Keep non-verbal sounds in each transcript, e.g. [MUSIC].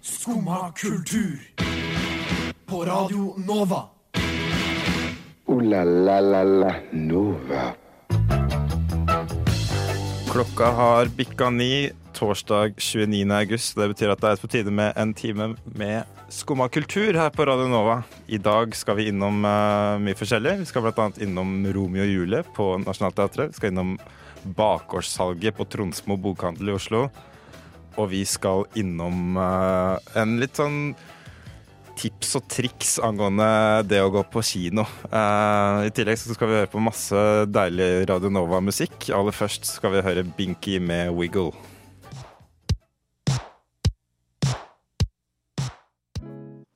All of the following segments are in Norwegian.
Skumma kultur. På Radio Nova. O-la-la-la-la Nova. Klokka har bikka ni torsdag 29. august. Det betyr at det er på tide med en time med skumma kultur her på Radio Nova. I dag skal vi innom uh, mye forskjellig. Vi skal bl.a. innom Romeo og Julie på Nationaltheatret. Vi skal innom bakgårdssalget på Tronsmo bokhandel i Oslo. Og vi skal innom uh, en litt sånn tips og triks angående det å gå på kino. Uh, I tillegg så skal vi høre på masse deilig Radio Nova-musikk. Aller først skal vi høre Binky med Wiggle.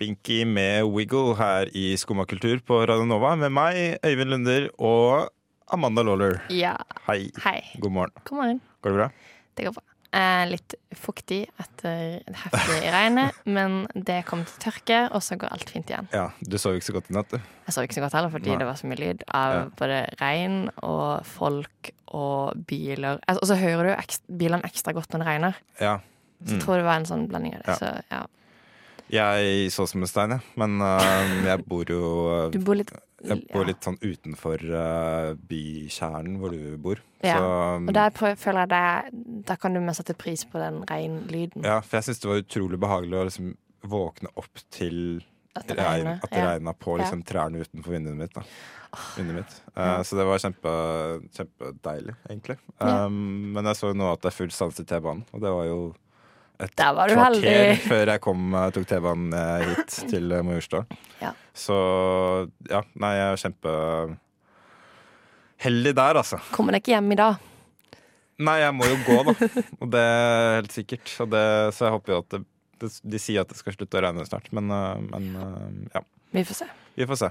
Binky med Wiggle her i Skumma kultur på Radio Nova med meg, Øyvind Lunder og Amanda Lawler. Ja. Hei. Hei. God morgen. God morgen. Går det bra? Det går bra. Eh, litt fuktig etter det heftige regnet, men det kom til tørke, og så går alt fint igjen. Ja, Du sov ikke så godt i natt, du. Jeg sov ikke så godt heller, fordi Nei. det var så mye lyd av Ja. både regn og folk og biler. Altså, og så hører du ekstra, bilene ekstra godt når det regner. Ja. Så Mm. jeg tror det var en sånn blanding av det. Ja. Så ja. Jeg så som en stein, jeg. Men uh, jeg bor jo Du bor litt Bor litt sånn utenfor uh, bykjernen hvor du bor. Ja, Så, Og der prøver, føler jeg det Da kan du mer sette pris på den regnlyden. ja, for jeg syns det var utrolig behagelig å liksom våkne opp til At det regn, regner. at det Ja. regna på liksom, trærne utenfor vinduet mitt. Vinduet mitt. Uh. Så det var kjempe, kjempedeilig, egentlig. Um, men jeg så nå at det er full stans i T-banen, og det var jo et Der var du kvarter heldig. [LAUGHS] før jeg kom, eh, tok T-banen eh, hit [LAUGHS] til eh, Majorstua. Ja. Så ja, nei, jeg er kjempeheldig der, altså. Kommer deg ikke hjem i dag? Nei, jeg må jo gå, da. Og det er helt sikkert. Det, så jeg håper jo at det, De sier at det skal slutte å regne snart, men, men ja. Vi får se. Vi får se.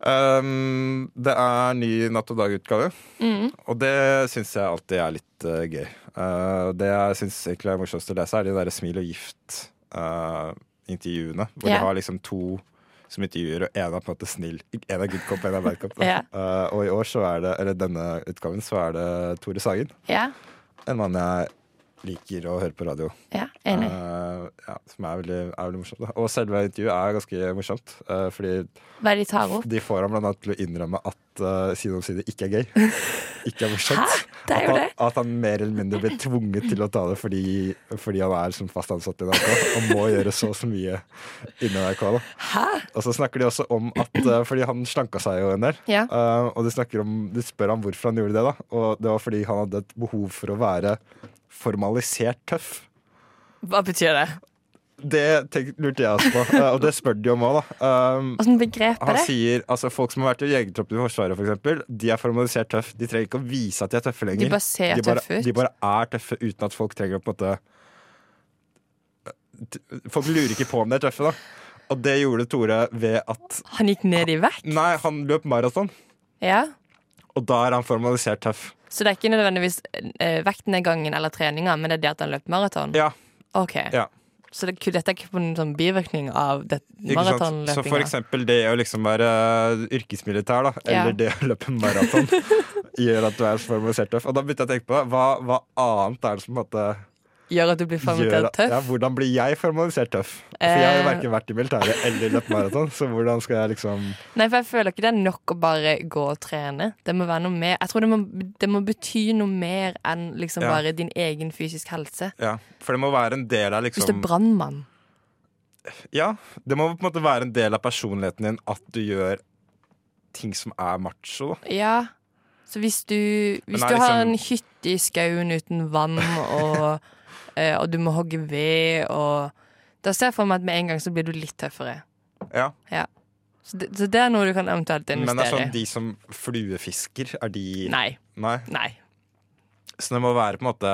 Um, det er ny Natt og dag-utgave, Mm. og det syns jeg alltid er litt uh, gøy. Uh, det jeg syns egentlig er morsomst å lese, er de der Smil og gift-intervjuene. hvor yeah. de har liksom to som intervjuer, og en er på en måte snill. En er good cop, en er bad cop. yeah. Uh, og i år, så er det, eller denne utgaven, så er det Tore Sagen. Yeah. En mann jeg liker å høre på radio. ja enig. Uh, ja, som er veldig, er veldig morsomt. Da. Og selve intervjuet er ganske morsomt. Uh, fordi Hva de tar opp? de får ham blant annet til å innrømme at uh, side om side ikke er gøy. [LAUGHS] Ikke er morsomt. Det er at, han, det. at han mer eller mindre blir tvunget til å ta det fordi, fordi han er som fast ansatt i NRK og må gjøre så og så mye inni NRK. Da. Hæ? Og så snakker de også om at uh, Fordi han slanka seg jo en del. Ja. og de, om, de spør ham hvorfor han gjorde det. da Og det var fordi han hadde et behov for å være formalisert tøff. Hva betyr det? Det tenk, lurte jeg også på, eh, og det spør de om òg, da. Um, begrep er det? sier altså folk som har vært i jegertroppen i Forsvaret, for eksempel, de er formalisert tøff. De trenger ikke å vise at de er tøffe lenger. De bare ser de bare, tøffe ut. De bare er tøffe uten at folk trenger å på en måte Folk lurer ikke på om de er tøffe, da. Og det gjorde Tore ved at Han gikk ned i vekt? Nei, han løp maraton, Ja. og da er han formalisert tøff. Så det er ikke nødvendigvis eh, vektnedgangen eller treninga, men det er det at han løp maraton? Ja, Ok. ja. Så det, dette er ikke på en sånn bivirkning av maratonløpinga? Så for eksempel det å liksom være yrkesmilitær, da, eller Ja. det å løpe maraton, [LAUGHS] gjør at du er formalisert tøff. Og da begynte jeg å tenke på. Hva, hva annet er det som på en måte Gjør at du blir formalisert tøff? Ja, hvordan blir jeg formalisert tøff? For jeg har jo Eh. verken vært i militæret eller løpt maraton, så hvordan skal jeg liksom Nei, for jeg føler ikke det er nok å bare gå og trene. Det må være noe mer Jeg tror det må, det må bety noe mer enn liksom Ja. bare din egen fysisk helse. Ja, for det må være en del av liksom Hvis du er brannmann. Ja, det må på en måte være en del av personligheten din at du gjør ting som er macho, da. Ja. Så hvis du, hvis Men du har liksom- en hytte i skauen uten vann, og, og du må hogge ved og Da ser jeg for meg at med en gang så blir du litt tøffere. Ja. Så det, så det er noe du kan eventuelt investere i. Men det er sånn de som fluefisker, er de Nei. Nei. Nei. Så det må være på en måte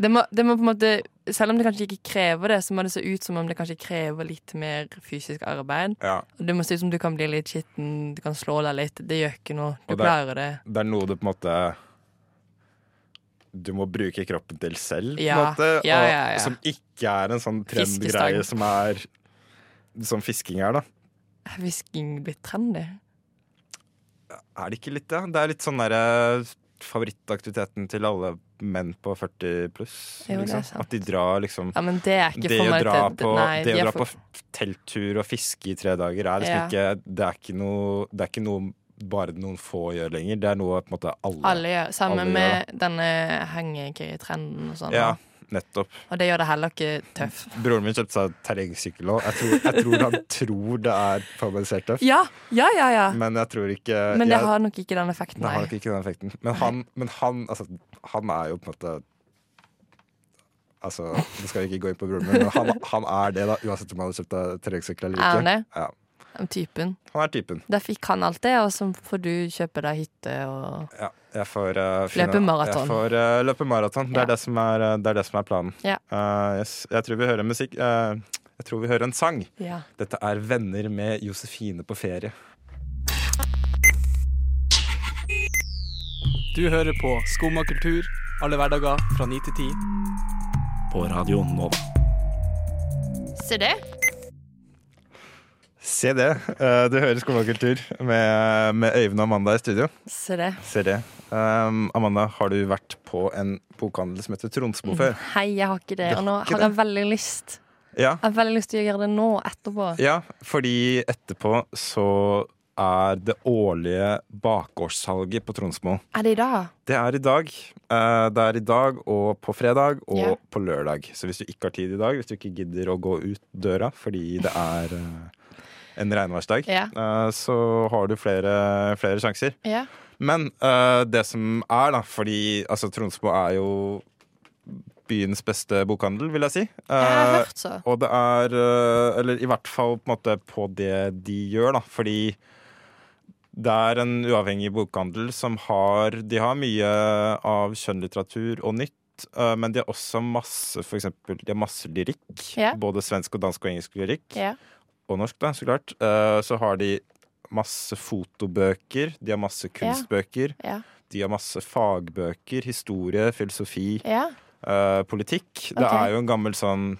Det må, det må på en måte Selv om det kanskje ikke krever det, så må det se ut som om det kanskje krever litt mer fysisk arbeid. Ja, det må se ut som du kan bli litt skitten, du kan slå deg litt. Det gjør ikke noe. Du det- klarer det. det er noe du på en måte Du må bruke kroppen til selv, på en Ja, måte. og, ja, ja. Som ikke er en sånn trendgreie som er Som fisking er, da. Er fisking blitt trendy? Er det ikke litt det? Det er litt sånn derre favorittaktiviteten til alle menn på 40 pluss. Jo, Liksom. At de drar liksom Ja, men det det å dra til- på, nei, det de å dra for... på telttur og fiske i tre dager er liksom Ja. ikke Det er ikke noe Det er ikke noe bare noen få gjør lenger. Det er noe på en måte alle, Alle gjør Sammen Alle gjør med denne hengekøyetrenden og sånn. Ja, nettopp. Og det gjør det heller ikke tøff. Broren min kjøpte seg terrengsykkel nå. Jeg tror, jeg tror han tror det er formalisert tøft, Ja, ja, ja, ja. men jeg tror ikke Men det jeg, har nok ikke den effekten, det har nok ikke den effekten. Men han, men han, altså, han er jo på en måte Altså, Nå skal vi ikke gå inn på broren min, men han, han er det, da, uansett om han har kjøpt terrengsykkel eller Er han det? Ja, typen. han er typen. Da fikk han alt det, og så får du kjøpe deg hytte og Ja, jeg får uh, Løpe maraton. Jeg får uh, løpe maraton. Det, Ja. er det, som er, uh, det er det som er planen. Ja. Uh, yes. Jeg tror vi hører musikk uh, Jeg tror vi hører en sang. Ja. Dette er 'Venner med Josefine på ferie'. Du hører på Skumma kultur alle hverdager fra 9 til 10 på Radio Nova. Se det. Se det. Uh, du hører Skolekultur med, med Øyvind og Amanda i studio. Se det. Se det. Um, Amanda, har du vært på en bokhandel som heter Tronsmo før? Hei, jeg har ikke det. Og nå har jeg veldig lyst. Ja. Jeg har veldig lyst til å gjøre det nå, etterpå. ja, fordi etterpå så er det årlige bakgårdssalget på Tronsmo. Er det i dag? Det er i dag. Eh, Det er i dag og på fredag og Ja. på lørdag. Så hvis du ikke har tid i dag, hvis du ikke gidder å gå ut døra fordi det er eh, en regnværsdag, Ja. eh, så har du flere, flere sjanser. Ja. Men eh, det som er, da, fordi altså, Tronsmo er jo byens beste bokhandel, vil jeg si. Jeg har Eh, hørt så. og det er Eller i hvert fall på måte på det de gjør, da. Fordi det er en uavhengig bokhandel som har De har mye av kjønnlitteratur og nytt. Men de har også masse for eksempel, de har masse lyrikk. Yeah. Både svensk og dansk og engelsk lyrikk. Ja. Og norsk, da, så klart. Eh, Så har de masse fotobøker. De har masse kunstbøker. Ja. De har masse fagbøker. Historie, filosofi, Ja. uh, politikk. Det er jo en gammel sånn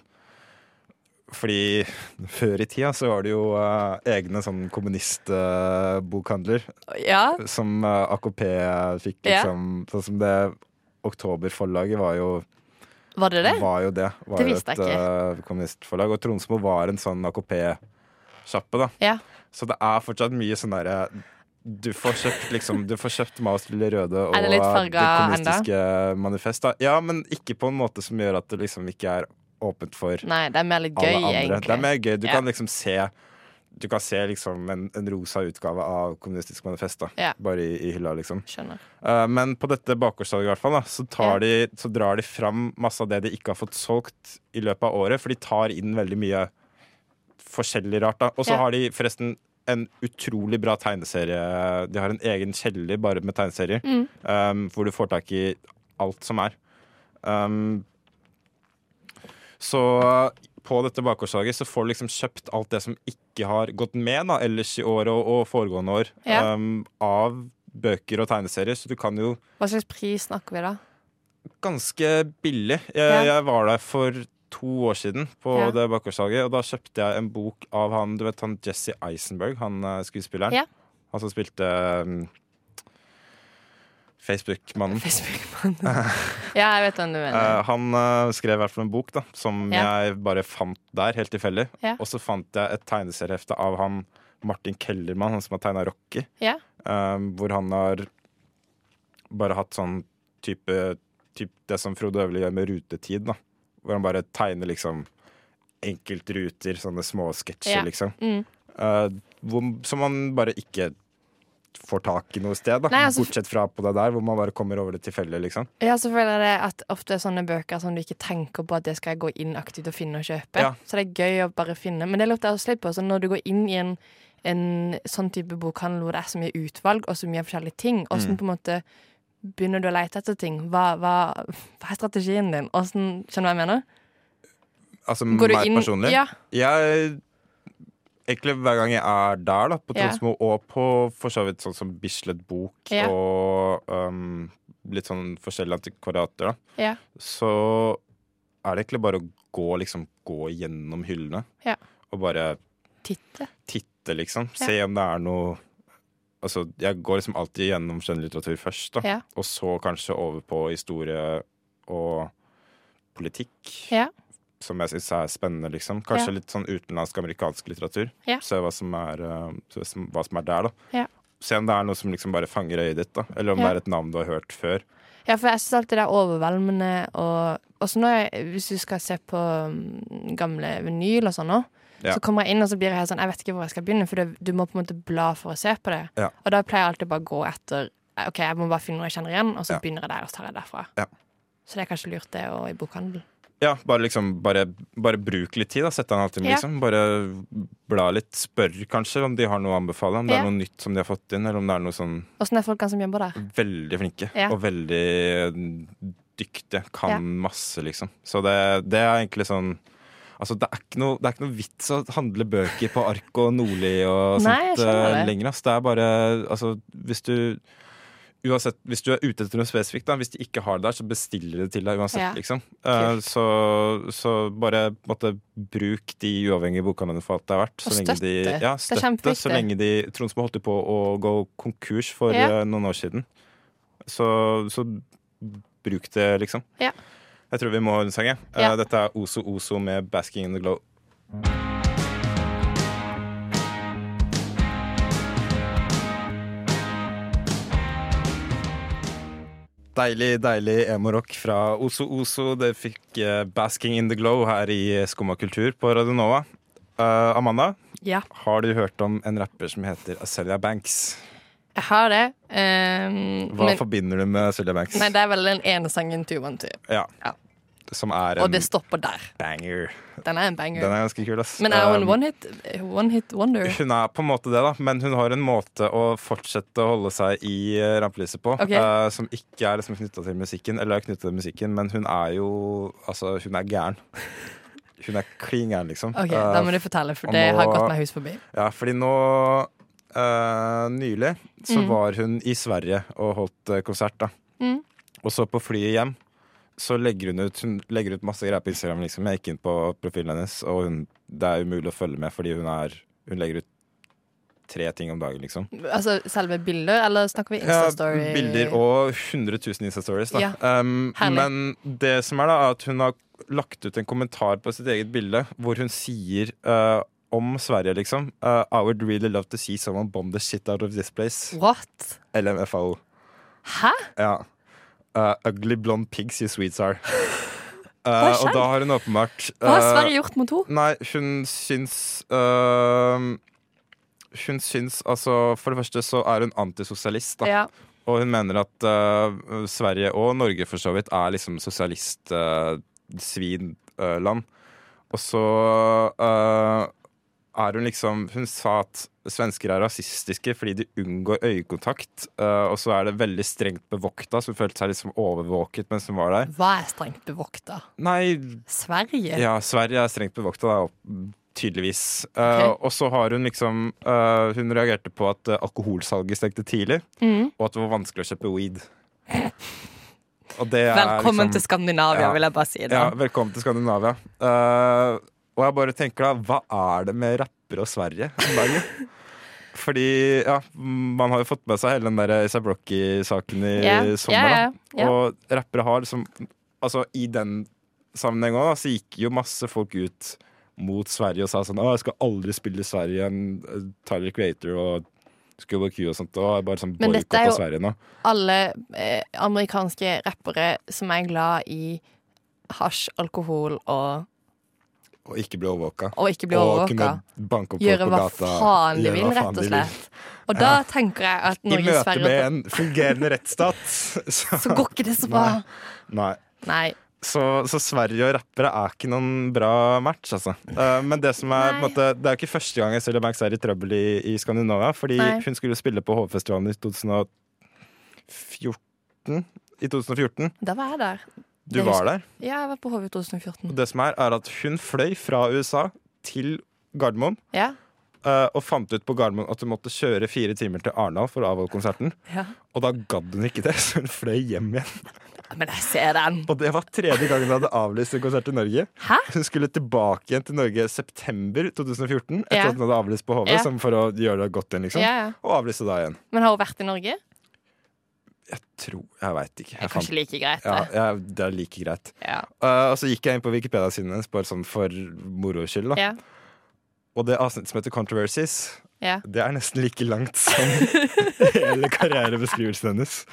fordi før i tida så var det jo uh, egne sånn kommunistbokhandler ja. som uh, AKP fikk Ja. liksom Sånn som det Oktoberforlaget var jo Var det det? var jo det. Var Det visste et jeg ikke kommunistforlag. Og Tronsmo var en sånn AKP-sjappe, da. Ja. Så det er fortsatt mye sånn derre du får kjøpt liksom Du får kjøpt Maos Lille Røde og det det kommunistiske manifest. Da. Ja, men ikke på en måte som gjør at det liksom ikke er åpent for Nei, det er mer litt gøy, egentlig. Det er mer gøy. Du Ja. kan liksom se Du kan se liksom en, en rosa utgave av Kommunistisk manifest, da. Ja. Bare i, i hylla, liksom. Skjønner. Uh, men på dette bakgårdssalget, i hvert fall, da, så, tar de, så drar de fram masse av det de ikke har fått solgt i løpet av året, for de tar inn veldig mye forskjellig rart. da Og så Ja. har de forresten en utrolig bra tegneserie. De har en egen kjeller bare med tegneserier, Mm. um, hvor du får tak i alt som er. Um, så på dette bakgårdslaget så får du liksom kjøpt alt det som ikke har gått med da, ellers i år og, og foregående år, Ja. um, av bøker og tegneserier. Så du kan jo Hva slags pris snakker vi da? ganske billig. Jeg, Ja. jeg var der for to år siden på Ja. det bakgårdssalget, og da kjøpte jeg en bok av han du vet han Jesse Eisenberg, han eh, skuespilleren. Ja. Han som spilte um, Facebook-mannen. Facebook-mannen. [LAUGHS] ja, jeg vet hvem du mener. Uh, han uh, skrev i hvert fall en bok da som Ja. jeg bare fant der, helt tilfeldig. Og så fant jeg et tegneseriehefte av han Martin Kellermann, han som har tegna Rocky. Ja. eh, hvor han har bare hatt sånn type, typ det som Frode Øverli gjør med rutetid. da Hvor han bare tegner liksom enkeltruter, sånne små sketsjer, Ja. liksom. Mm. Uh, hvor, som man bare ikke får tak i noe sted. Nei, altså- Bortsett fra på det der, hvor man bare kommer over det tilfeldig. liksom Ja, så føler jeg det at ofte er sånne bøker som du ikke tenker på at det skal jeg gå inn aktivt og finne og kjøpe. Ja. Så det er gøy å bare finne. Men det lukter også litt på. Så når du går inn i en, en sånn type bokhandel hvor det er så mye utvalg og så mye forskjellige ting, åssen Mm. på en måte begynner du å lete etter ting? Hva, hva, hva er strategien din? Hvordan, skjønner du hva jeg mener? Altså Går meg personlig. Ja. Jeg Egentlig hver gang jeg er der, da, på Ja. Og på for så vidt sånn som Bislett Bok Ja. og um, litt sånn forskjellige antikvariater, da, Ja. så er det egentlig bare å gå, liksom, gå gjennom hyllene. Ja. Og bare Titte. titte, liksom. Se om det er noe Altså, jeg går liksom alltid gjennom skjønnlitteratur først, da. Ja. Og så kanskje over på historie og politikk. Ja. Som jeg syns er spennende, liksom. Kanskje Ja. litt sånn utenlandsk-amerikansk litteratur. Se hva som, er, uh, som- hva som er der, da. Ja. Se om det er noe som liksom bare fanger øyet ditt, da. Eller om det er et navn du har hørt før. Ja, for jeg syns alltid det er overveldende og Også når jeg, hvis du skal se på mm, gamle vinyl og sånn nå, Ja. så kommer jeg inn og så blir jeg helt sånn Jeg vet ikke hvor jeg skal begynne, for du må på en måte bla for å se på det. Ja. Og da pleier jeg alltid bare å gå etter OK, jeg må bare finne noe jeg kjenner igjen, og så Ja. begynner jeg der, og så tar jeg derfra. Ja. Så det er kanskje lurt, det, og i bokhandel. Ja, bare liksom Bare, bare bruk litt tid, da. Sett deg en halvtime, Ja. liksom. Bare bla litt. Spør kanskje om de har noe å anbefale. Om det er noe nytt som de har fått inn, eller om det er noe sånn Åssen er folkene som jobber der? veldig flinke. Og veldig dyktige. Kan Ja. masse, liksom. Så det, det er egentlig sånn Altså, det er, ikke noe, det er ikke noe vits å handle bøker på ark og Nordli og Nei, sånt det. lenger. Altså. Det er bare Altså, hvis du Uansett, Hvis du er ute etter noe spesifikt, da, hvis de ikke har det der, så bestiller de det til deg uansett. Ja. liksom Uh, så, så bare måtte, bruk de uavhengige bokhandlene for alt det er verdt. Så Og lenge de, støtte. ja, støtte. Så lenge de Tronsmo holdt på å gå konkurs for Ja. uh, noen år siden. Så, så bruk det, liksom. Ja. Jeg tror vi må høre sangen. sang, jeg. Eh, Ja. Dette er Oso Oso med 'Basking in the Glow'. Deilig, deilig emo-rock fra Oso Oso. Det fikk uh, 'Basking in the Glow' her i Skumma kultur på Radio Nova. Eh, Amanda, Ja, har du hørt om en rapper som heter Acelia Banks? Jeg har det. Um, Hva men, forbinder du med Sylvia Banks? nei, det er vel den ene sangen Two One Two. Ja. Ja. Som er en Og det stopper der. banger. Den er en banger. Den er ganske kul, ass. Men er hun Um, one hit, one hit wonder? Hun er på en måte det, da, men hun har en måte å fortsette å holde seg i eh, rampelyset på. Okay. Uh, som ikke er liksom knytta til musikken, eller er knyttet til musikken, men hun er jo Altså, hun er gæren. Hun er klin gæren, liksom. Ok, Eh, Da må du fortelle, for det nå- har gått meg hus forbi. Ja, fordi nå eh, Nylig så Mm. var hun i Sverige og holdt eh, konsert, da. Mm. Og så på flyet hjem så legger hun ut Hun legger ut masse greier på Instagram. Liksom. Jeg gikk inn på profilen hennes, og hun, det er umulig å følge med fordi hun er Hun legger ut tre ting om dagen, liksom. Altså selve bilder, eller snakker vi Ja, Insta-story? bilder og 100 000 Insta-stories. da. Ja, Um, men det som er da, er at hun har lagt ut en kommentar på sitt eget bilde hvor hun sier uh, om Sverige, liksom uh, I would really love to see someone bomb the shit out of this place. What? LMFAO. Hæ? Ja. Uh, ugly blonde pigs you sweets are. [LAUGHS] Uh, og da har hun åpenbart Hva har uh, Sverige gjort mot henne? Nei, hun syns uh, Hun syns altså For det første så er hun antisosialist, da. Ja. Og hun mener at uh, Sverige og Norge for så vidt er liksom sosialist-svinland. og så uh, er hun liksom Hun sa at svensker er rasistiske fordi de unngår øyekontakt. uh, og så er det veldig strengt bevokta, så hun følte seg liksom overvåket mens hun var der. Hva er strengt bevokta? Nei, Sverige? ja, Sverige er strengt bevokta, da, tydeligvis. Uh, Ok. Og så har hun liksom uh, Hun reagerte på at alkoholsalget stengte tidlig, Mm. og at det var vanskelig å kjøpe weed. Det Velkommen liksom, til Skandinavia, Ja. vil jeg bare si. Ja, velkommen til Skandinavia. Uh, og jeg bare tenker da, hva er det med rappere og Sverige om dagen? [LAUGHS] Fordi, ja, man har jo fått med seg hele den der A$AP Brocky-saken i yeah. sommer. yeah, ja. Og rappere har liksom Altså, i den sammenheng òg, så gikk jo masse folk ut mot Sverige og sa sånn Å, jeg skal aldri spille i Sverige igjen. Tyler Creator og Schoolboy Q og sånt. Og bare sånn boikott av Sverige nå. Alle eh, amerikanske rappere som er glad i hasj, alkohol og, Og ikke bli overvåka. og ikke bli Og kunne banke opp folk på gata. Gjøre hva faen de vil, rett og slett. Og da tenker jeg at I Norge, møte Sverige med en fungerende rettsstat. [LAUGHS] Så, [LAUGHS] Så går ikke det så bra. Nei. Nei. Så, så Sverige og rappere er ikke noen bra match, altså. Uh, men det som er, måte, det er jo ikke første gang Celia Banks er i trøbbel i, i Skandinavia. Fordi Nei. hun skulle spille på Hovfestivalen i 2014. I 2014. Da var jeg der. Du Det var husker- der. Ja, jeg var på HV 2014. Og det som er, er at hun fløy fra USA til Gardermoen. Ja. eh, og fant ut på Gardermoen at hun måtte kjøre fire timer til Arendal for å avholde konserten. ja. Og da gadd hun ikke det, [LAUGHS] så hun fløy hjem igjen. Men jeg ser den. Og det var tredje gangen hun hadde avlyst en konsert i Norge. Hæ? Hun skulle tilbake igjen til Norge september 2014 etter Ja. at hun hadde avlyst på HV, Ja. som for å gjøre det godt igjen, liksom. Ja. Og avlyste da igjen. Men har hun vært i Norge? Jeg tror Jeg veit ikke. Det er kanskje like greit, ja, det. ja, det er like greit. Ja. Uh, og så gikk jeg inn på Wikipedia-siden hennes bare sånn for moro skyld. da Ja. Og det avsnittet som heter Controversies, ja. det er nesten like langt som [LAUGHS] hele karrierebeskrivelsen hennes.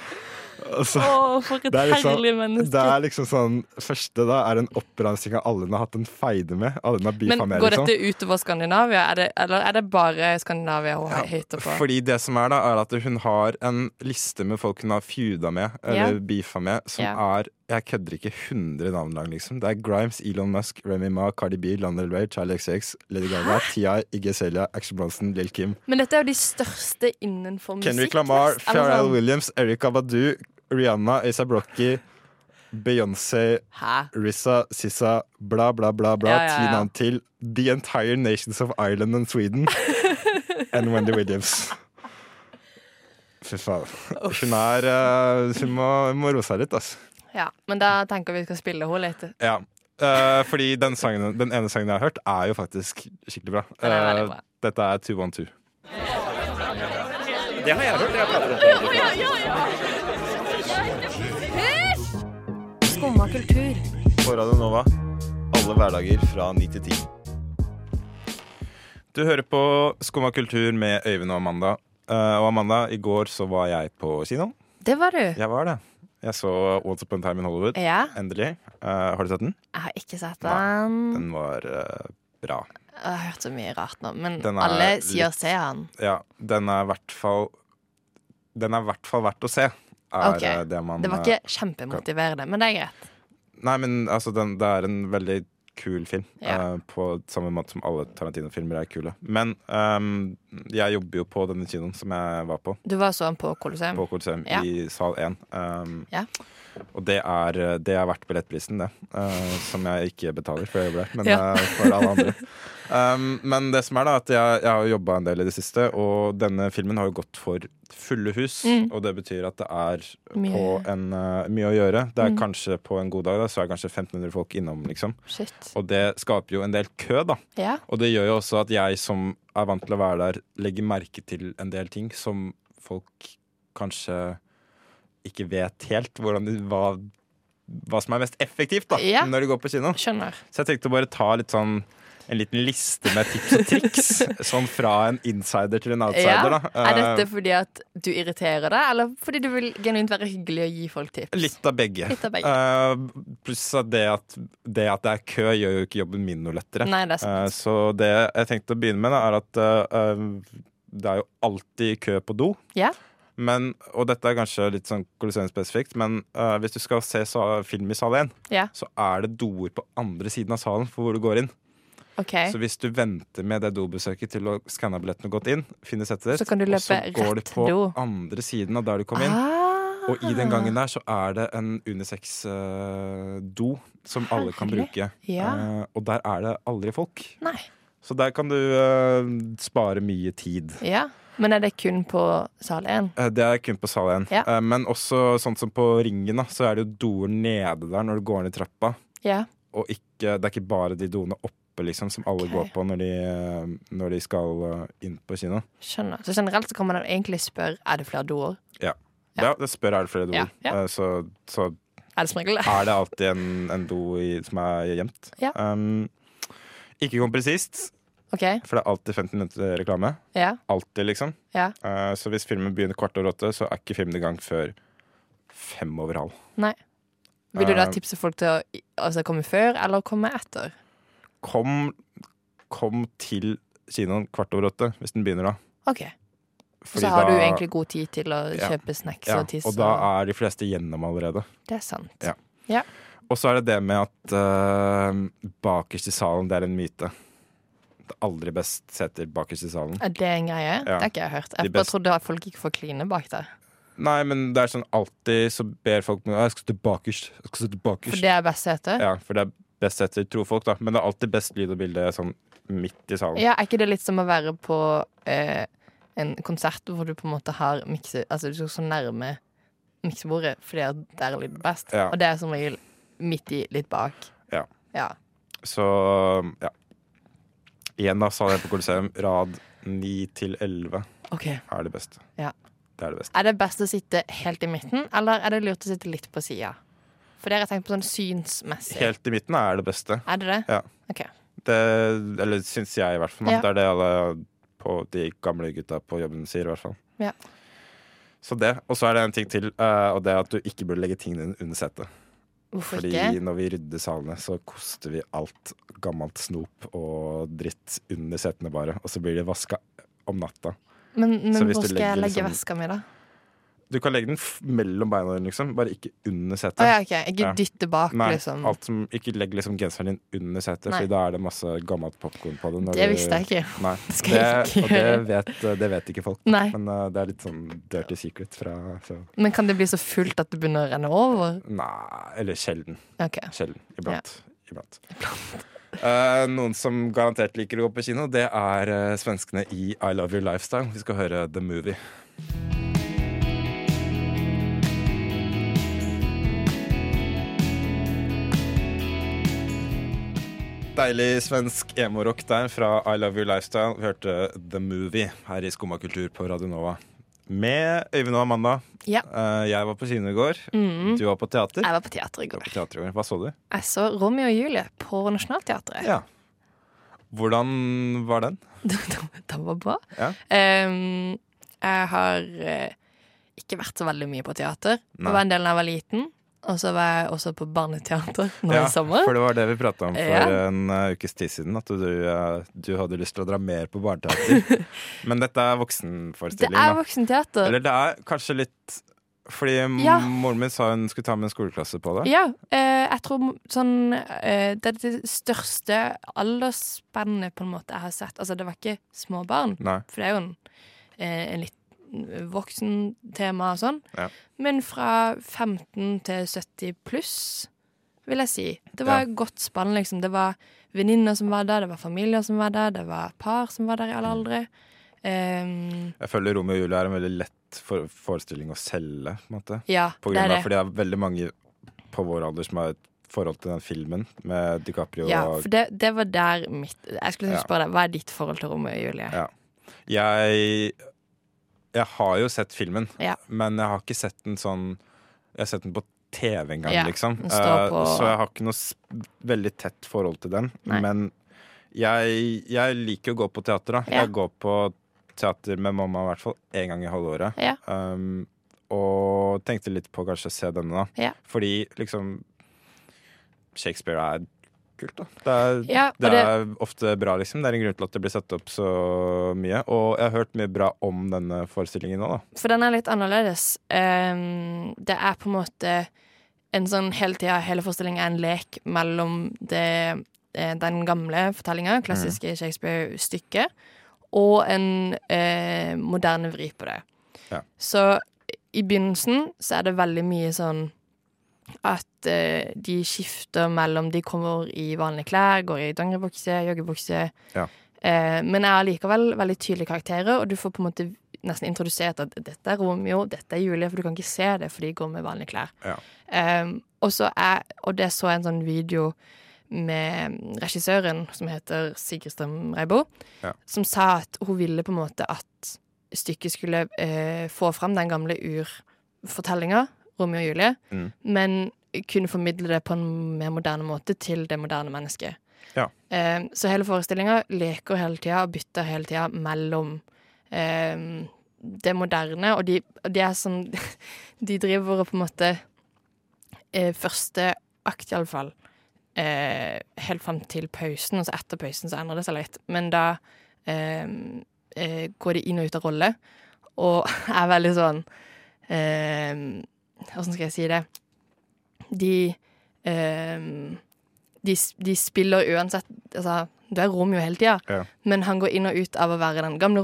Altså, Åh, for et Det liksom- herlig menneske. det er liksom sånn Første da er en oppramsing av alle hun har hatt en feide med. Alle hun har beefa Men med. går liksom. dette utover Skandinavia, er det, eller er det bare Skandinavia hun høyter på? Fordi det som er da, er at hun har en liste med folk hun har feuda med, eller yeah. beefa med, som yeah. er Jeg kødder ikke 100 navn lang, liksom. Det er Grimes, Elon Musk, Remy Ma, Cardi B, Lana Del Rey, Charlie XX, Lady Gaga, T.I., Iggy Celia, Action Bronson, Lil Kim, Men dette er jo de største innenfor musikk. Kendrick Lamar, Pharrell sånn. Williams, Erika Badu, Rihanna, Asa Brocky, Beyoncé? Rissa, Sissa, bla, bla, bla, bla. Ja, ja, Ti navn til. The Entire Nations of Ireland and Sweden. [LAUGHS] and Wendy Williams. Fy faen. Hun er uh, Hun må, må roe seg litt, altså. Ja, men da tenker vi skal spille henne litt. Ja. uh, fordi den, sangen, den ene sangen jeg har hørt, er jo faktisk skikkelig bra. Er Eh, dette er 212. Det har jeg hørt. Jeg prater om Skumma kultur. på Radio Nova alle hverdager fra 9 til 10. Du hører på Skumma kultur med Øyvind og Amanda. Uh, og Amanda, i går så var jeg på kino. Det var du. Jeg var det. Jeg så Once Upon a Time in Hollywood. Ja. Endelig. Uh, har du sett den? Jeg har ikke sett Nei, den. Den var uh, bra. Jeg har hørt så mye rart nå, men alle sier litt- se han. Ja, den er i hvert fall Den er i hvert fall verdt å se. Er Ok. eh, det man Det var ikke kjempemotiverende, men det er greit. Nei, men altså, den, det er en veldig kul film. Ja. Uh, på samme måte som alle Tarantino-filmer er kule. Men um, jeg jobber jo på denne kinoen som jeg var på, Du var sånn på Colosseum. på Colosseum, Ja. i sal 1. Um, Ja. Og det er, det er verdt billettprisen, det. Uh, som jeg ikke betaler, for jeg jobber der. Men eh, for alle andre. [LAUGHS] Um, men det som er da, at jeg, jeg har jobba en del i det siste, og denne filmen har jo gått for fulle hus. Mm. Og det betyr at det er Mye. på en, uh, mye å gjøre. Det er Mm. kanskje på en god dag, da, så er det kanskje 1500 folk innom, liksom. Shit. Og det skaper jo en del kø, da. Ja. Og det gjør jo også at jeg som er vant til å være der, legger merke til en del ting som folk kanskje ikke vet helt hvordan de, hva, hva som er mest effektivt da, Ja. når de går på kino. Skjønner. Så jeg tenkte å bare ta litt sånn en liten liste med tips og triks. [LAUGHS] sånn fra en insider til en outsider, Ja. da. Er Eh, dette fordi at du irriterer deg, eller fordi du vil genuint være hyggelig og gi folk tips? Litt av begge. Litt av begge. Uh, pluss at det, at det at det er kø, gjør jo ikke jobben min noe lettere. Nei, det er sant. Eh, så det jeg tenkte å begynne med, da, er at eh, eh, det er jo alltid kø på do. Ja. Men, og dette er kanskje litt sånn Colosseum-spesifikt, men uh, hvis du skal se film i sal 1, Ja. så er det doer på andre siden av salen for hvor du går inn. OK. Så hvis du venter med det dobesøket til å skanna billetten og gått inn, finne settet ditt, Så kan du og så går du på do. andre siden av der du kom inn. Ah. Og i den gangen der så er det en unisex-do som alle kan bruke. Ja. Uh, og der er det aldri folk. Nei. Så der kan du uh, spare mye tid. Ja. Men er det kun på sal 1? Eh, det er kun på sal 1. Ja. Eh, men også sånn som på Ringen, så er det jo doer nede der når du går ned trappa. Ja. Og ikke, det er ikke bare de doene oppe liksom, som alle okay. går på når de, eh, når de skal eh, inn på kino. Skjønner. Så generelt så kan man egentlig spørre er det flere doer. Ja, Ja. det spør er det flere doer. Ja. Eh, så, så Er det er det alltid en, en do i, som er gjemt. Ja. Um, ikke kom presist, Okay. for det er alltid 15 minutter reklame. Ja. Alltid, liksom. Ja. Uh, så hvis filmen begynner kvart over åtte, så er ikke filmen i gang før fem over halv. Nei. Vil du da tipse folk til å altså, komme før eller komme etter? Kom, kom til kinoen kvart over åtte, hvis den begynner da. OK. Fordi så har du egentlig god tid til å Ja. kjøpe snacks ja, og tisse. Og da er de fleste gjennom allerede. Det er sant. Ja. Og så er det det med at uh, bakerst i salen, det er en myte. Det er aldri best seter bakerst i salen. Er det en greie? Det har ikke jeg hørt. Jeg bare trodde at folk ikke får kline bak der. Nei, men det er sånn alltid så ber folk meg Jeg skal sitte bakerst. Jeg skal sitte bakerst. For det er best sete? Ja, for det er best seter, tror folk, da. Men det er alltid best lyd og bilde sånn midt i salen. Ja, er ikke det litt som å være på eh, en konsert hvor du på en måte har mikse... Altså du skal så nærme miksebordet fordi der er lyden best. Ja. Og det er som regel midt i, litt bak. Ja. Ja. Så ja. Igjen, da, sa jeg på Coliseum, rad 9 til 11 okay. er det beste. Det er det beste. Er det best å sitte helt i midten, eller er det lurt å sitte litt på sida? For det har jeg tenkt på sånn synsmessig. Helt i midten er det beste. Er det det? Ja. Okay. Det, eller syns jeg, i hvert fall. Ja. Det er det alle på de gamle gutta på jobben sier, i hvert fall. Ja. Så det. Og så er det en ting til, eh, og det er at du ikke burde legge tingene dine under setet. Hvorfor Fordi ikke? når vi rydder salene, så koster vi alt gammelt snop og dritt under setene bare. Og så blir de vaska om natta. Men, men hvor skal jeg legge liksom- veska mi, da? Du kan legge den mellom beina dine, liksom. Bare ikke under setet. setet. ja, okay. Ikke Ja. dytte bak, Nei, liksom. som, ikke legg liksom genseren din under setet, for da er det masse gammelt popkorn på den. Det du- visste jeg ikke. Nei, [LAUGHS] Det skal det, jeg ikke og det vet, det vet ikke folk. Nei. Men uh, det er litt sånn dirty secret fra så. Men kan det bli så fullt at det begynner å renne over? Nei, eller sjelden. Okay. Sjelden. Iblant. [LAUGHS] Iblant. Eh, noen som garantert liker å gå på kino, det er uh, svenskene i I Love Your Lifestyle. Vi skal høre The Movie. Deilig svensk emo-rock der fra I Love Your Lifestyle. Vi hørte The Movie her i Skumma kultur på Radio Nova. Med Øyvind og Amanda. Ja. Eh, jeg var på kino i går. Mm. Du var på teater. Jeg var på teater i går. på teater i går. Hva så du? Jeg så Romeo og Julie på Nationaltheatret. Ja. Hvordan var den? [LAUGHS] Den var bra. Ja. Um, jeg har eh, ikke vært så veldig mye på teater. Nei. Det var en del da jeg var liten. Og så var jeg også på barneteater nå Ja, i sommer. for det var det vi prata om for Ja. en uh, ukes tid siden. At du, uh, du hadde lyst til å dra mer på barneteater. [LAUGHS] Men dette er Det er da. voksenteater. Eller det er kanskje litt Fordi Ja. moren min sa hun skulle ta med en skoleklasse på det. Ja, eh, jeg tror sånn eh, Det er det største aldersspennet på en måte jeg har sett. Altså, det var ikke små barn, Nei. for det er jo en, eh, en litt voksentema og sånn. Ja. Men fra 15 til 70 pluss, vil jeg si. Det var Ja. godt spann, liksom. Det var venninner som var der, det var familier som var der, det var par som var der i alle aldre. Um, Jeg føler Romeo og Julie er en veldig lett for forestilling å selge. På en måte. ja, På det er av, det. fordi det er veldig mange på vår alder som har et forhold til den filmen med DiCaprio Ja, og for det, det var der mitt Jeg skulle spørre deg, hva er ditt forhold til Romeo og Julie? Ja. Jeg Jeg har jo sett filmen, Ja. men jeg har ikke sett den sånn Jeg har sett den på TV en gang, Ja, liksom. Eh, på- Så jeg har ikke noe veldig tett forhold til den. Nei. Men jeg, jeg liker å gå på teater, da. Ja. Jeg går på teater med mamma i hvert fall én gang i halvåret. Ja. Um, og tenkte litt på kanskje å se denne, da. Fordi liksom Shakespeare er kult, da. Det er, Ja, det det- er ofte bra, liksom. Det er en grunn til at det blir satt opp så mye. Og jeg har hørt mye bra om denne forestillingen nå, da. For den er litt annerledes. Um, det er på en måte en sånn hele tida Hele forestillingen er en lek mellom det, eh, den gamle fortellinga, klassiske Shakespeare-stykket, og en eh, moderne vri på det. Ja. Så i begynnelsen så er det veldig mye sånn at eh, de skifter mellom De kommer i vanlige klær, går i dongeribukse, joggebukse. Ja. Eh, men er allikevel veldig tydelige karakterer, og du får på en måte nesten introdusert at dette er Romeo, dette er Julie, for du kan ikke se det, for de går med vanlige klær. Ja. Um, og, så er, og det så jeg en sånn video med regissøren, som heter Sigrid Strøm Reibo, Ja. som sa at hun ville på en måte at stykket skulle uh, få fram den gamle urfortellinga, Romeo og Julie, Mm. men kunne formidle det på en mer moderne måte til det moderne mennesket. Ja. Eh, så hele forestillinga leker hele tida og bytter hele tida mellom eh, det moderne, og de, de er sånn [LAUGHS] De driver og på en måte eh, Første akt, iallfall. Eh, helt fram til pausen, og så etter pausen så endrer det seg litt. Men da eh, eh, går de inn og ut av rolle, og [LAUGHS] er veldig sånn eh, Hvordan skal jeg si det? De eh, de, de spiller uansett Altså, du er Romeo hele tida, Ja. men han går inn og ut av å være den gamle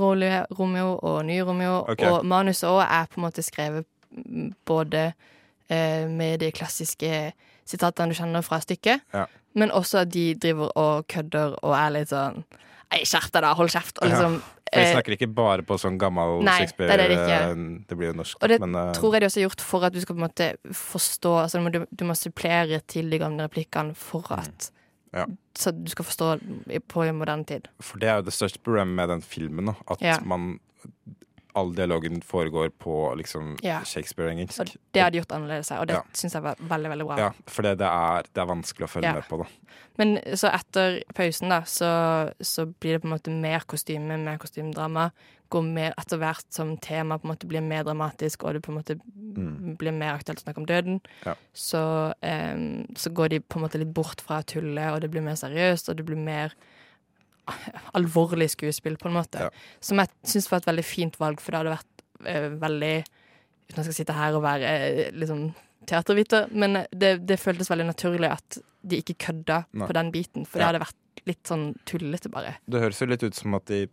Romeo og nye Romeo. okay. Og manuset òg er på en måte skrevet mm, både eh, med de klassiske sitatene du kjenner fra stykket, Ja. men også at de driver og kødder og er litt sånn skjerp deg, da! Hold kjeft! Og Ja. liksom For de eh, snakker ikke bare på sånn gammel Nei, Shakespeare. det det eh, det blir jo norsk, Og det men uh, tror jeg de også har gjort for at du skal på en måte forstå altså du, må, du må supplere til de gamle replikkene for at Mm. Ja. Så du skal forstå på en moderne tid. For det er jo det største problemet med den filmen. At Ja. man all dialogen foregår på liksom Ja. Shakespeare-engelsk. Og det hadde gjort annerledes her, og det Ja. syns jeg var veldig, veldig bra. Ja, for det, det, er, det vanskelig å følge Ja. med på, da. Men så etter pausen, da, så, så blir det på en måte mer kostyme, mer kostymedrama. Går mer etter hvert som tema på en måte blir mer dramatisk, og det på en måte blir mer aktuelt å snakke om døden. Mm. Ja. Så, um, så går de på en måte litt bort fra tullet, og det blir mer seriøst, og det blir mer alvorlig skuespill, på en måte. Ja. Som jeg syns var et veldig fint valg, for det hadde vært eh, veldig Uten at jeg skal sitte her og være eh, liksom teaterviter, men det, det føltes veldig naturlig at de ikke kødda Nei. på den biten, for Ja. det hadde vært litt sånn tullete, bare. Det høres jo litt ut som at de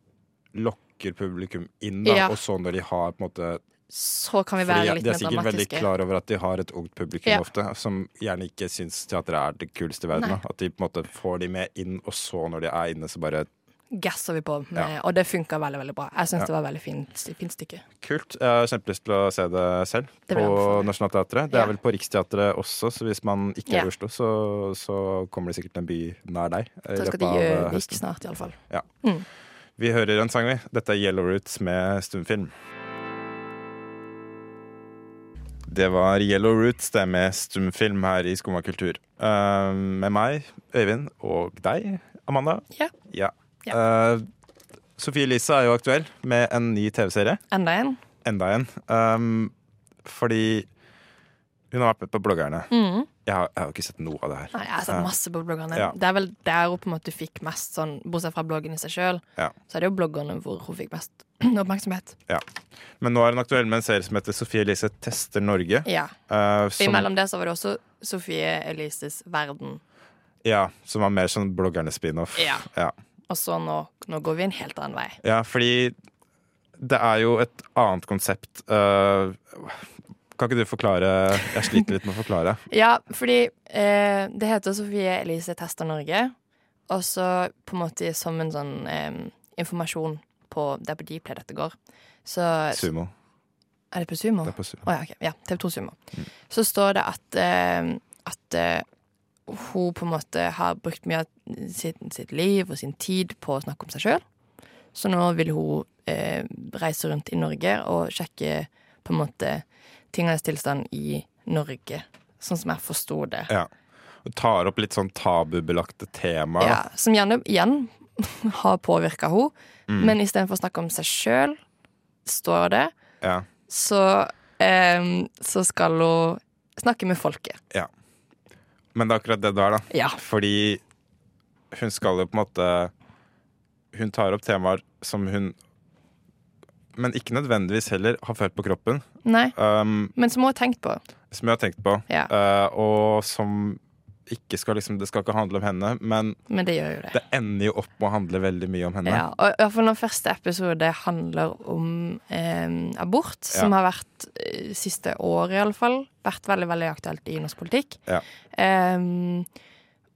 lokker publikum inn, da, Ja. og så når de har på en måte Så kan vi Fordi litt mer dramatiske. de er sikkert veldig klar over at de har et ungt publikum Ja. ofte, som gjerne ikke syns teater er det kuleste i verden. At de på en måte får de med inn, og så når de er inne, så bare Gasser vi på, med, Ja. og det funka veldig veldig bra. Jeg syns Ja. det var veldig fint, fint stykke. Kult. Jeg har kjempelyst til å se det selv Det på. Nationaltheatret. Det Ja. er vel på Riksteatret også, så hvis man ikke er Ja. i Oslo, så, så kommer det sikkert en by nær deg. Da skal de gjøre eh, Vik snart, iallfall. Vi hører en sang, vi. Dette er Yellow Roots med stumfilm. Det var Yellow Roots, det med stumfilm her i Skumma kultur. Uh, med meg, Øyvind, og deg, Amanda. Ja. Ja. Uh, Sofie Elise er jo aktuell med en ny TV-serie. Enda en. Enda en. Um, fordi hun har vært med på Bloggerne. Mm. Jeg har, jeg har ikke sett noe av det her. Nei, jeg har sett masse på bloggerne. Ja. Det er vel der hun på en måte fikk mest sånn, bortsett fra bloggen i seg sjøl, Ja. så er det jo bloggerne hvor hun fikk mest [CLEARS THROAT] oppmerksomhet. Men nå er hun aktuell med en serie som heter Sofie Elise tester Norge. Ja. Uh, som, imellom det så var det også Sofie Elises Verden. ja, som var mer sånn bloggerne-spin-off. Ja. Ja. Og så nå, nå går vi en helt annen vei. ja, fordi det er jo et annet konsept. Uh, kan ikke du forklare Jeg sliter litt med å forklare. [LAUGHS] Ja, fordi eh, det heter Sofie Elise tester Norge. Og så på en måte som en sånn eh, informasjon på Det er på Dplay dette går. Så Sumo. Er det på Sumo? Det er på Sumo. Oh, ja, okay. Ja, TV2 Sumo. Så står det at, eh, at eh, hun på en måte har brukt mye av sitt, sitt liv og sin tid på å snakke om seg sjøl. Så nå vil hun eh, reise rundt i Norge og sjekke på en måte tingenes tilstand i Norge. Sånn som jeg forsto det. Ja. Og tar opp litt sånn tabubelagte temaer. Ja, som gjerne igjen [LAUGHS] har påvirka henne. Mm. Men istedenfor å snakke om seg sjøl, står det, Ja. så, eh, så skal hun snakke med folket. Men det er akkurat det du er, da. Ja. Fordi hun skal jo på en måte Hun tar opp temaer som hun Men ikke nødvendigvis heller har følt på kroppen. Nei, Um, men som hun har tenkt på. som hun har tenkt på. Ja. Uh, og som ikke skal liksom Det skal ikke handle om henne, men Men det det. det ender jo opp med å handle veldig mye om henne. Ja, og i hvert fall når første episode handler om eh, abort, som har vært eh, siste år iallfall, vært veldig veldig aktuelt i norsk politikk. Ja. Eh,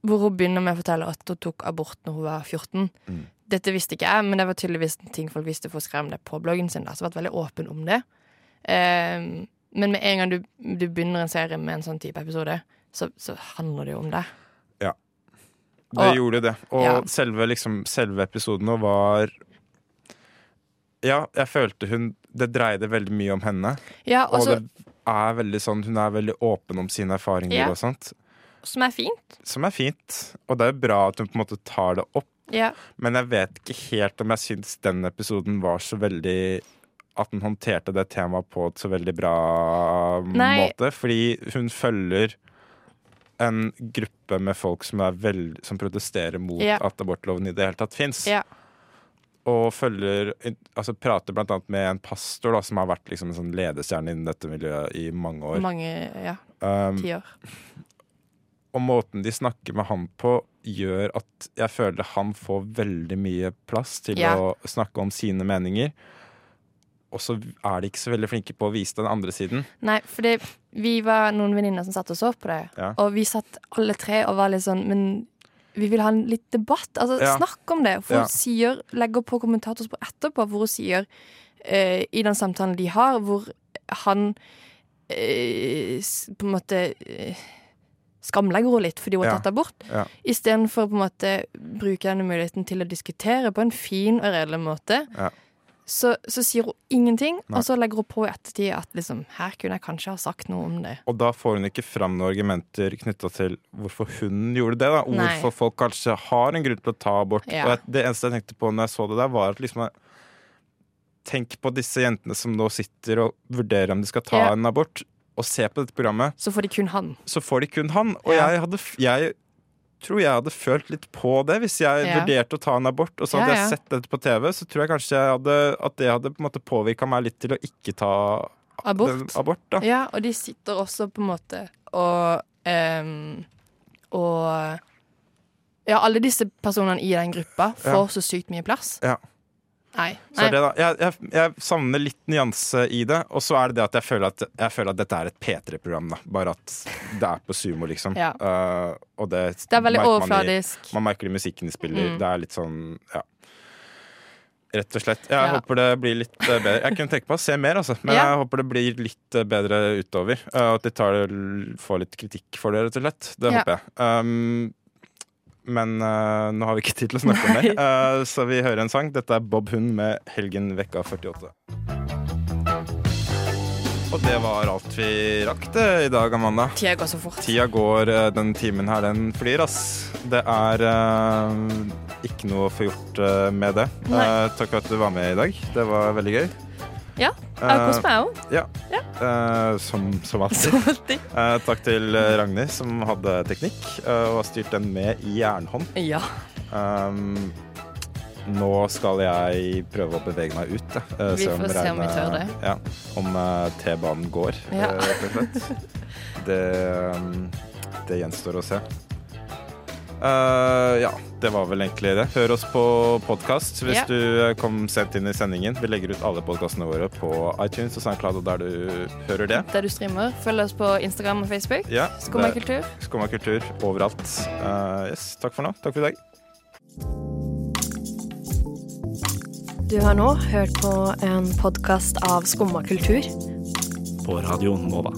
hvor hun begynner med å fortelle at hun tok abort når hun var 14. Mm. Dette visste ikke jeg, men det var tydeligvis en ting folk visste, for å skrive om det på bloggen sin. Da, så vært veldig åpen om det. Eh, men med en gang du, du begynner en serie med en sånn type episode, så, så handler det jo om det. Ja. Det Og- gjorde det. Og Ja. selve, liksom, selve episoden nå var Ja, jeg følte hun Det dreide veldig mye om henne. Ja, Og også, det er veldig sånn Hun er veldig åpen om sine erfaringer Ja. og sånt. som er fint. Som er fint. Og det er bra at hun på en måte tar det opp. Ja. Men jeg vet ikke helt om jeg syns den episoden var så veldig At hun håndterte det temaet på et så veldig bra Nei. måte. Fordi hun følger en gruppe med folk som, er veld, som protesterer mot Ja. at abortloven i det hele tatt fins. Ja. Og følger Altså prater annet med en pastor da, som har vært liksom en sånn ledestjerne innen dette miljøet i mange år. Mange ja, Um, tiår. [LAUGHS] og måten de snakker med han på, gjør at jeg føler han får veldig mye plass til Ja. å snakke om sine meninger. Og så er de ikke så veldig flinke på å vise den andre siden. Nei, for vi var noen venninner som satt og så på det. Ja. Og vi satt alle tre og var litt sånn Men vi vil ha en litt debatt. Altså, Ja. Snakk om det. For Ja. hun sier, legger på kommentator etterpå, hvor hun sier uh, i den samtalen de har, hvor han uh, på en måte uh, skamlegger henne litt fordi hun har tatt abort. Ja. Istedenfor på en måte bruke denne muligheten til å diskutere på en fin og redelig måte. Ja. Så, så sier hun ingenting, Nei. og så legger hun på i ettertid at liksom, her kunne jeg kanskje ha sagt noe om det. Og da får hun ikke fram noen argumenter knytta til hvorfor hun gjorde det. da Nei. Hvorfor folk kanskje har en grunn til å ta abort. Ja. Og det eneste jeg tenkte på når jeg så det der, var at liksom Tenk på disse jentene som nå sitter og vurderer om de skal ta Ja. en abort, og se på dette programmet. Så får de kun han. Så får de kun han. Og Ja. jeg hadde jeg tror jeg hadde følt litt på det hvis jeg Ja. vurderte å ta en abort. Og så hadde Ja, jeg sett dette på TV, så tror jeg kanskje jeg hadde, at det hadde på påvirka meg litt til å ikke ta Abort. abort. Ja, og de sitter også på en måte og um, Og Ja, alle disse personene i den gruppa får så sykt mye plass. Ja. Nei. Så Nei. det jeg, jeg, jeg savner litt nyanse i det. Og så er det det at jeg føler at, jeg føler at dette er et P3-program. Bare at det er på sumo, liksom. Ja. Uh, og det, Det er veldig overfladisk. man. Man merker det i musikken de spiller. Mm. Det er litt sånn, ja. Rett og slett. Jeg Ja. håper det blir litt eh, bedre. Jeg kunne tenke på å se mer, altså. Men Ja. jeg håper det blir litt eh, bedre utover. Uh, at de tar, får litt kritikk for det, rett og slett. Det håper jeg. Um, men uh, nå har vi ikke tid til å snakke om Nei. det, [LAUGHS] eh, så vi hører en sang. Dette er Bob Hund med 'Helgen vekka 48'. Og det var alt vi rakk det i dag, Amanda. Tida går så fort. Tida går, eh, den timen her, den flyr, ass. Det er ikke noe å få gjort med det. Takk for at du var med i dag. Det var veldig gøy. Ja, jeg har kost meg òg. Ja. Eh, som, som alltid. Som alltid. Uh, takk til eh, Ragnhild, som hadde teknikk uh, og har styrt den med i jernhånd. Ja. Um, nå skal jeg prøve å bevege meg ut. Eh, Vi får se om vi tør det. Ja, om eh, T-banen går, Ja. eh, rett og slett. [LAUGHS] Det, um, det gjenstår å se. Eh, ja, det var vel egentlig det. Hør oss på podkast hvis Ja. du eh, kom sent inn i sendingen. Vi legger ut alle podkastene våre på iTunes og SoundCloud og der du hører det. Der du streamer. Følg oss på Instagram og Facebook. Ja, Skumma kultur. Skumma kultur overalt. Uh, yes, takk for nå. Takk for i dag. Du har nå hørt på en podkast av Skumma kultur. På radioen Nova.